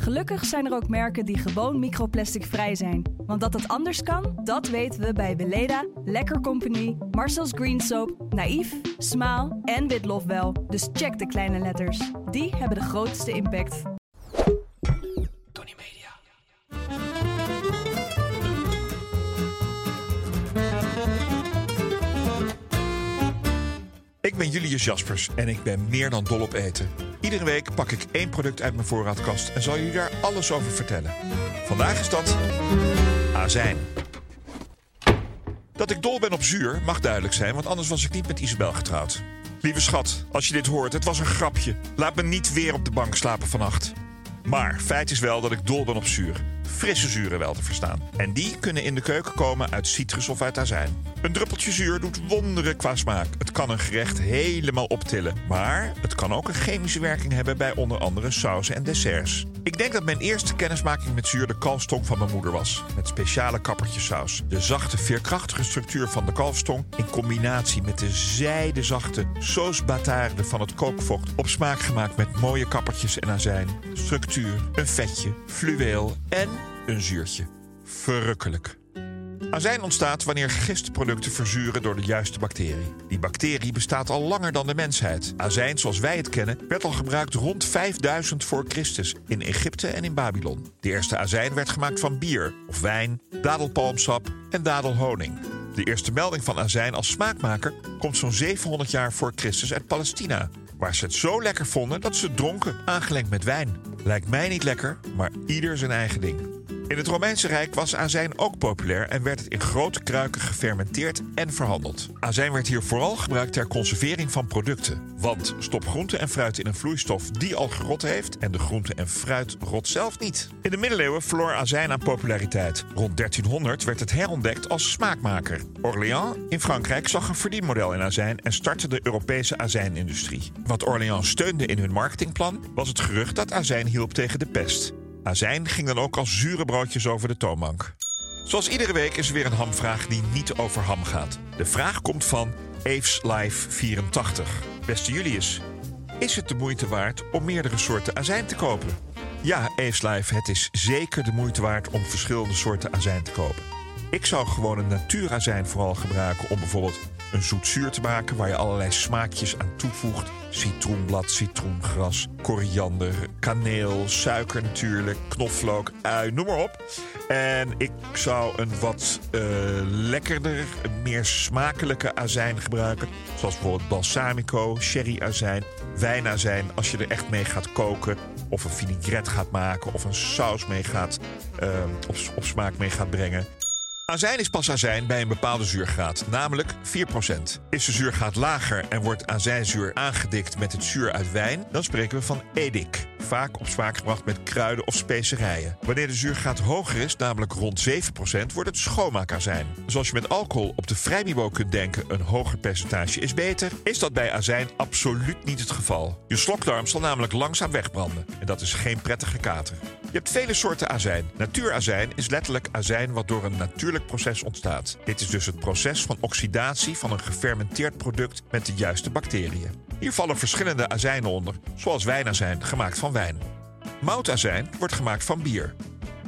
Gelukkig zijn er ook merken die gewoon microplastic vrij zijn. Want dat het anders kan, dat weten we bij Weleda, Lekker Company, Marcel's Green Soap, Naïef, Smaal en Witlof wel. Dus check de kleine letters. Die hebben de grootste impact. Tony Media. Ik ben Julius Jaspers en ik ben meer dan dol op eten. Iedere week pak ik één product uit mijn voorraadkast en zal jullie daar alles over vertellen. Vandaag is dat azijn. Dat ik dol ben op zuur mag duidelijk zijn, want anders was ik niet met Isabel getrouwd. Lieve schat, als je dit hoort, het was een grapje. Laat me niet weer op de bank slapen vannacht. Maar feit is wel dat ik dol ben op zuur. Frisse zuren wel te verstaan. En die kunnen in de keuken komen uit citrus of uit azijn. Een druppeltje zuur doet wonderen qua smaak. Het kan een gerecht helemaal optillen. Maar het kan ook een chemische werking hebben bij onder andere sauzen en desserts. Ik denk dat mijn eerste kennismaking met zuur de kalfstong van mijn moeder was. Met speciale kappertjesaus. De zachte, veerkrachtige structuur van de kalfstong... in combinatie met de zijdezachte sauce van het kookvocht... op smaak gemaakt met mooie kappertjes en azijn. Structuur, een vetje, fluweel en een zuurtje. Verrukkelijk. Azijn ontstaat wanneer gistproducten verzuren door de juiste bacterie. Die bacterie bestaat al langer dan de mensheid. Azijn, zoals wij het kennen, werd al gebruikt rond 5000 voor Christus in Egypte en in Babylon. De eerste azijn werd gemaakt van bier of wijn, dadelpalmsap en dadelhoning. De eerste melding van azijn als smaakmaker komt zo'n 700 jaar voor Christus uit Palestina, waar ze het zo lekker vonden dat ze dronken, aangelengd met wijn. Lijkt mij niet lekker, maar ieder zijn eigen ding. In het Romeinse Rijk was azijn ook populair en werd het in grote kruiken gefermenteerd en verhandeld. Azijn werd hier vooral gebruikt ter conservering van producten. Want stop groente en fruit in een vloeistof die al gerot heeft en de groente en fruit rot zelf niet. In de middeleeuwen verloor azijn aan populariteit. Rond 1300 werd het herontdekt als smaakmaker. Orléans in Frankrijk zag een verdienmodel in azijn en startte de Europese azijnindustrie. Wat Orléans steunde in hun marketingplan was het gerucht dat azijn hielp tegen de pest. Azijn ging dan ook als zure broodjes over de toonbank. Zoals iedere week is er weer een hamvraag die niet over ham gaat. De vraag komt van Eves Life 84. Beste Julius, is het de moeite waard om meerdere soorten azijn te kopen? Ja, Eves het is zeker de moeite waard om verschillende soorten azijn te kopen. Ik zou gewoon een natuurazijn vooral gebruiken om bijvoorbeeld een zoetzuur te maken waar je allerlei smaakjes aan toevoegt. Citroenblad, citroengras, koriander, kaneel, suiker natuurlijk, knoflook, ui, noem maar op. En ik zou een wat eh, lekkerder, meer smakelijke azijn gebruiken. Zoals bijvoorbeeld balsamico, sherryazijn, wijnazijn als je er echt mee gaat koken. Of een vinaigrette gaat maken of een saus mee gaat, uh, op, op smaak mee gaat brengen. Azijn is pas azijn bij een bepaalde zuurgraad, namelijk 4%. Is de zuurgraad lager en wordt azijnzuur aangedikt met het zuur uit wijn, dan spreken we van edik. Vaak op smaak gebracht met kruiden of specerijen. Wanneer de zuurgraad hoger is, namelijk rond 7%, wordt het schoonmaakazijn. Zoals je met alcohol op de vrijniveau kunt denken een hoger percentage is beter, is dat bij azijn absoluut niet het geval. Je slokdarm zal namelijk langzaam wegbranden en dat is geen prettige kater. Je hebt vele soorten azijn. Natuurazijn is letterlijk azijn wat door een natuurlijk proces ontstaat. Dit is dus het proces van oxidatie van een gefermenteerd product met de juiste bacteriën. Hier vallen verschillende azijnen onder, zoals wijnazijn gemaakt van wijn. Moutazijn wordt gemaakt van bier.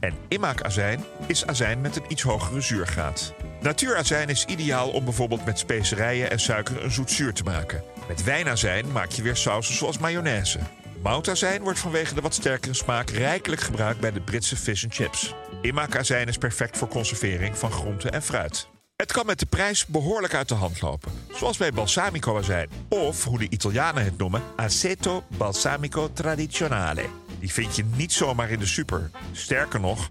En immaakazijn is azijn met een iets hogere zuurgraad. Natuurazijn is ideaal om bijvoorbeeld met specerijen en suiker een zoet zuur te maken. Met wijnazijn maak je weer sausen zoals mayonaise. Moutazijn wordt vanwege de wat sterkere smaak rijkelijk gebruikt bij de Britse fish and chips. Immaakazijn is perfect voor conservering van groenten en fruit. Het kan met de prijs behoorlijk uit de hand lopen. Zoals bij balsamico azijn. Of, hoe de Italianen het noemen, aceto balsamico tradizionale. Die vind je niet zomaar in de super. Sterker nog, 99%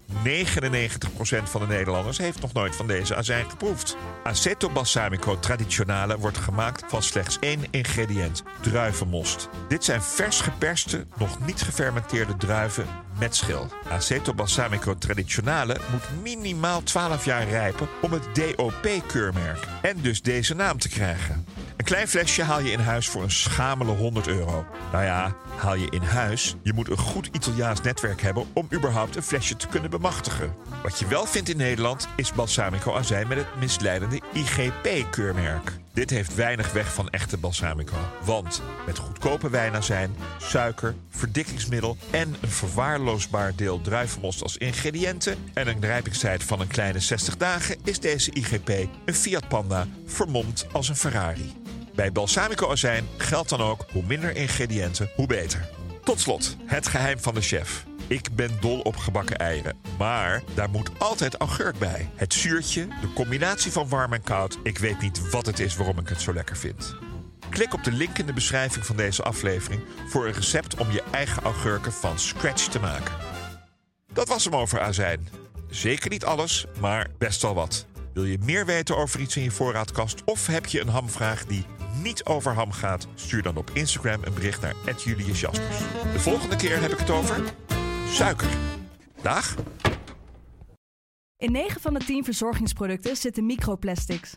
van de Nederlanders heeft nog nooit van deze azijn geproefd. Aceto balsamico tradizionale wordt gemaakt van slechts één ingrediënt: druivenmost. Dit zijn vers geperste, nog niet gefermenteerde druiven met schil. Aceto balsamico tradizionale moet minimaal 12 jaar rijpen om het DOP-keurmerk en dus deze naam te krijgen. Een klein flesje haal je in huis voor een schamele 100 euro. Nou ja, haal je in huis. Je moet een goed Italiaans netwerk hebben om überhaupt een flesje te kunnen bemachtigen. Wat je wel vindt in Nederland is balsamico azijn met het misleidende IGP-keurmerk. Dit heeft weinig weg van echte balsamico. Want met goedkope wijnazijn, suiker, verdikkingsmiddel en een verwaarloosbaar deel druivenmost als ingrediënten en een rijpingstijd van een kleine 60 dagen is deze IGP een Fiat Panda vermomd als een Ferrari. Bij balsamico azijn geldt dan ook hoe minder ingrediënten, hoe beter. Tot slot, het geheim van de chef. Ik ben dol op gebakken eieren, maar daar moet altijd augurk bij. Het zuurtje, de combinatie van warm en koud. Ik weet niet wat het is waarom ik het zo lekker vind. Klik op de link in de beschrijving van deze aflevering voor een recept om je eigen augurken van scratch te maken. Dat was hem over azijn. Zeker niet alles, maar best wel wat. Wil je meer weten over iets in je voorraadkast of heb je een hamvraag die niet over ham gaat? Stuur dan op Instagram een bericht naar Julius Jaspers. De volgende keer heb ik het over suiker. Dag. In 9 van de 10 verzorgingsproducten zitten microplastics.